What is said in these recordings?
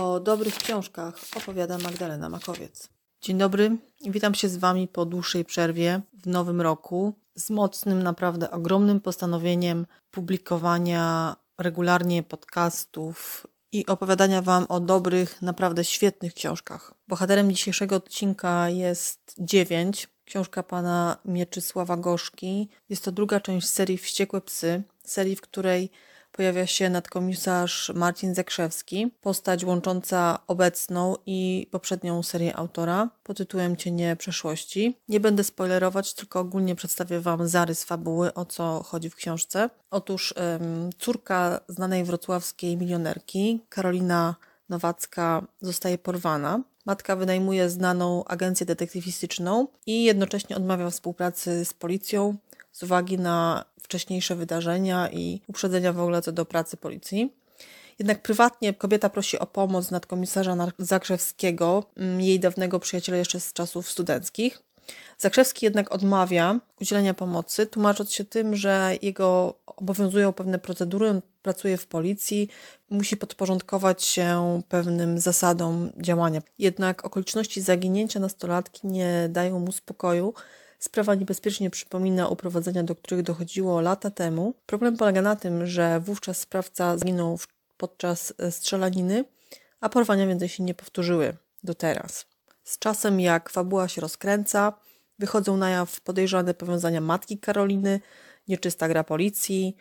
O dobrych książkach opowiada Magdalena Makowiec. Dzień dobry, witam się z Wami po dłuższej przerwie w nowym roku z mocnym, naprawdę ogromnym postanowieniem publikowania regularnie podcastów i opowiadania Wam o dobrych, naprawdę świetnych książkach. Bohaterem dzisiejszego odcinka jest dziewięć. Książka pana Mieczysława Gorzki. Jest to druga część serii Wściekłe Psy, serii, w której pojawia się nadkomisarz Marcin Zakrzewski, postać łącząca obecną i poprzednią serię autora pod tytułem Cienie przeszłości. Nie będę spoilerować, tylko ogólnie przedstawię Wam zarys fabuły, o co chodzi w książce. Otóż ym, córka znanej wrocławskiej milionerki, Karolina Nowacka, zostaje porwana. Matka wynajmuje znaną agencję detektywistyczną i jednocześnie odmawia współpracy z policją z uwagi na wcześniejsze wydarzenia i uprzedzenia w ogóle co do pracy policji. Jednak prywatnie kobieta prosi o pomoc nadkomisarza Zakrzewskiego, mm, jej dawnego przyjaciela jeszcze z czasów studenckich. Zakrzewski jednak odmawia udzielenia pomocy, tłumacząc się tym, że jego obowiązują pewne procedury, pracuje w policji, musi podporządkować się pewnym zasadom działania. Jednak okoliczności zaginięcia nastolatki nie dają mu spokoju Sprawa niebezpiecznie przypomina uprowadzenia, do których dochodziło lata temu. Problem polega na tym, że wówczas sprawca zginął podczas e, strzelaniny, a porwania więcej się nie powtórzyły do teraz. Z czasem, jak fabuła się rozkręca, wychodzą na jaw podejrzane powiązania matki Karoliny, nieczysta gra policji,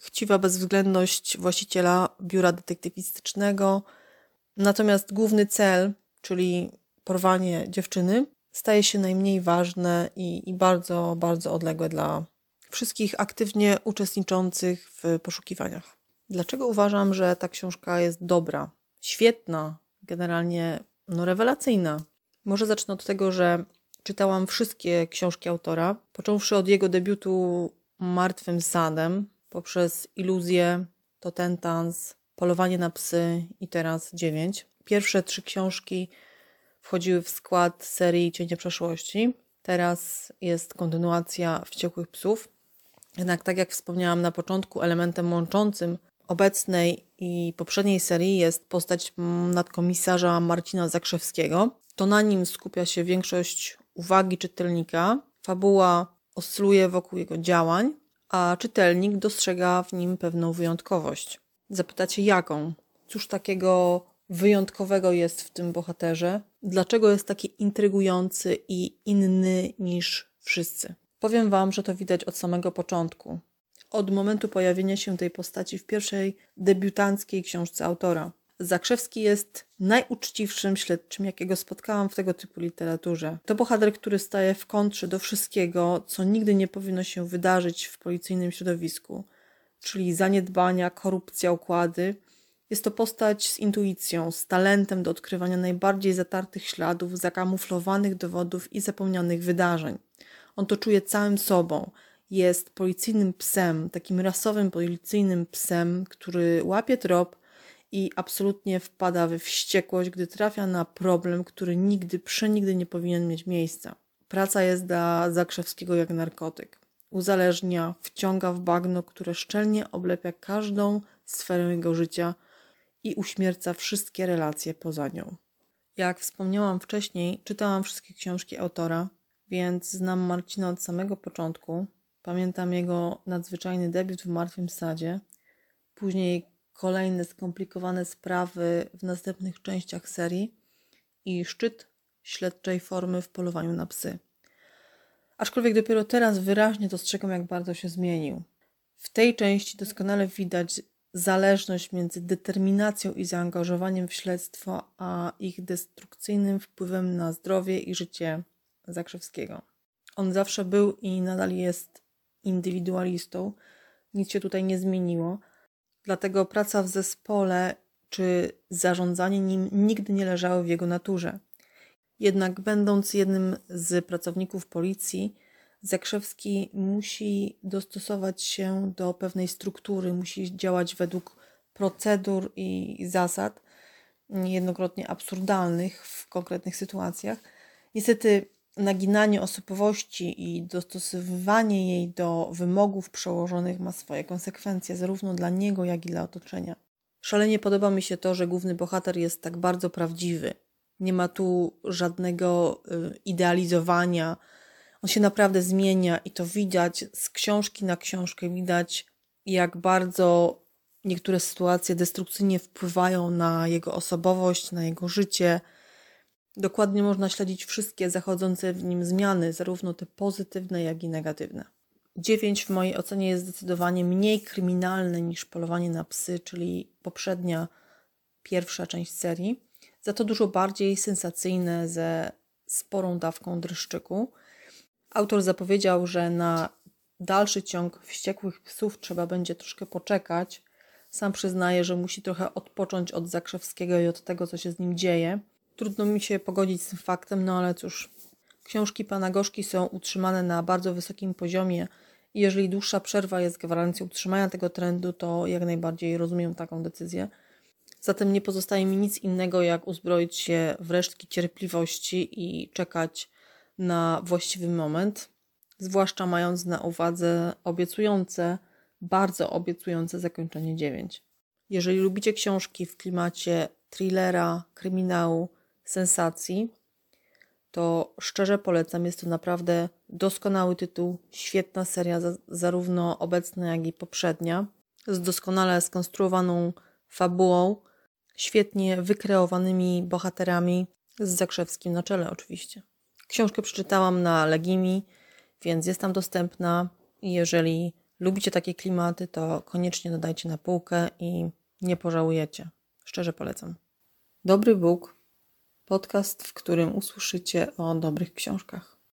chciwa bezwzględność właściciela biura detektywistycznego. Natomiast główny cel, czyli porwanie dziewczyny, staje się najmniej ważne i, i bardzo, bardzo odległe dla wszystkich aktywnie uczestniczących w poszukiwaniach. Dlaczego uważam, że ta książka jest dobra, świetna, generalnie no, rewelacyjna? Może zacznę od tego, że czytałam wszystkie książki autora, począwszy od jego debiutu Martwym Sadem, poprzez Iluzję, Totentans, Polowanie na psy i teraz dziewięć. Pierwsze trzy książki wchodziły w skład serii Cienie Przeszłości. Teraz jest kontynuacja Wściekłych Psów. Jednak, tak jak wspomniałam na początku, elementem łączącym obecnej i poprzedniej serii jest postać nadkomisarza Marcina Zakrzewskiego. To na nim skupia się większość uwagi czytelnika. Fabuła oscyluje wokół jego działań, a czytelnik dostrzega w nim pewną wyjątkowość. Zapytacie jaką? Cóż takiego wyjątkowego jest w tym bohaterze, dlaczego jest taki intrygujący i inny niż wszyscy. Powiem Wam, że to widać od samego początku. Od momentu pojawienia się tej postaci w pierwszej debiutanckiej książce autora. Zakrzewski jest najuczciwszym śledczym, jakiego spotkałam w tego typu literaturze. To bohater, który staje w kontrze do wszystkiego, co nigdy nie powinno się wydarzyć w policyjnym środowisku, czyli zaniedbania, korupcja, układy, jest to postać z intuicją, z talentem do odkrywania najbardziej zatartych śladów, zakamuflowanych dowodów i zapomnianych wydarzeń. On to czuje całym sobą. Jest policyjnym psem, takim rasowym policyjnym psem, który łapie trop i absolutnie wpada we wściekłość, gdy trafia na problem, który nigdy, przenigdy nie powinien mieć miejsca. Praca jest dla Zakrzewskiego jak narkotyk. Uzależnia, wciąga w bagno, które szczelnie oblepia każdą sferę jego życia – i uśmierca wszystkie relacje poza nią. Jak wspomniałam wcześniej, czytałam wszystkie książki autora, więc znam Marcina od samego początku. Pamiętam jego nadzwyczajny debiut w Martwym Sadzie, później kolejne skomplikowane sprawy w następnych częściach serii i szczyt śledczej formy w polowaniu na psy. Aczkolwiek dopiero teraz wyraźnie dostrzegam, jak bardzo się zmienił. W tej części doskonale widać zależność między determinacją i zaangażowaniem w śledztwo, a ich destrukcyjnym wpływem na zdrowie i życie Zakrzewskiego. On zawsze był i nadal jest indywidualistą, nic się tutaj nie zmieniło, dlatego praca w zespole czy zarządzanie nim nigdy nie leżały w jego naturze. Jednak, będąc jednym z pracowników policji, Zakrzewski musi dostosować się do pewnej struktury, musi działać według procedur i zasad, niejednokrotnie absurdalnych w konkretnych sytuacjach. Niestety, naginanie osobowości i dostosowywanie jej do wymogów przełożonych ma swoje konsekwencje, zarówno dla niego, jak i dla otoczenia. Szalenie podoba mi się to, że główny bohater jest tak bardzo prawdziwy. Nie ma tu żadnego y, idealizowania. On się naprawdę zmienia i to widać z książki na książkę. Widać, jak bardzo niektóre sytuacje destrukcyjnie wpływają na jego osobowość, na jego życie. Dokładnie można śledzić wszystkie zachodzące w nim zmiany, zarówno te pozytywne, jak i negatywne. 9 w mojej ocenie jest zdecydowanie mniej kryminalne niż Polowanie na psy, czyli poprzednia pierwsza część serii. Za to dużo bardziej sensacyjne, ze sporą dawką dreszczyku. Autor zapowiedział, że na dalszy ciąg wściekłych psów trzeba będzie troszkę poczekać. Sam przyznaje, że musi trochę odpocząć od Zakrzewskiego i od tego, co się z nim dzieje. Trudno mi się pogodzić z tym faktem, no ale cóż. Książki pana Gorzki są utrzymane na bardzo wysokim poziomie i jeżeli dłuższa przerwa jest gwarancją utrzymania tego trendu, to jak najbardziej rozumiem taką decyzję. Zatem nie pozostaje mi nic innego, jak uzbroić się w resztki cierpliwości i czekać na właściwy moment, zwłaszcza mając na uwadze obiecujące, bardzo obiecujące zakończenie 9. Jeżeli lubicie książki w klimacie thrillera, kryminału, sensacji, to szczerze polecam. Jest to naprawdę doskonały tytuł, świetna seria, zarówno obecna, jak i poprzednia, z doskonale skonstruowaną fabułą, świetnie wykreowanymi bohaterami, z Zakrzewskim na czele oczywiście. Książkę przeczytałam na Legimi, więc jest tam dostępna i jeżeli lubicie takie klimaty, to koniecznie dodajcie na półkę i nie pożałujecie. Szczerze polecam. Dobry Bóg podcast, w którym usłyszycie o dobrych książkach.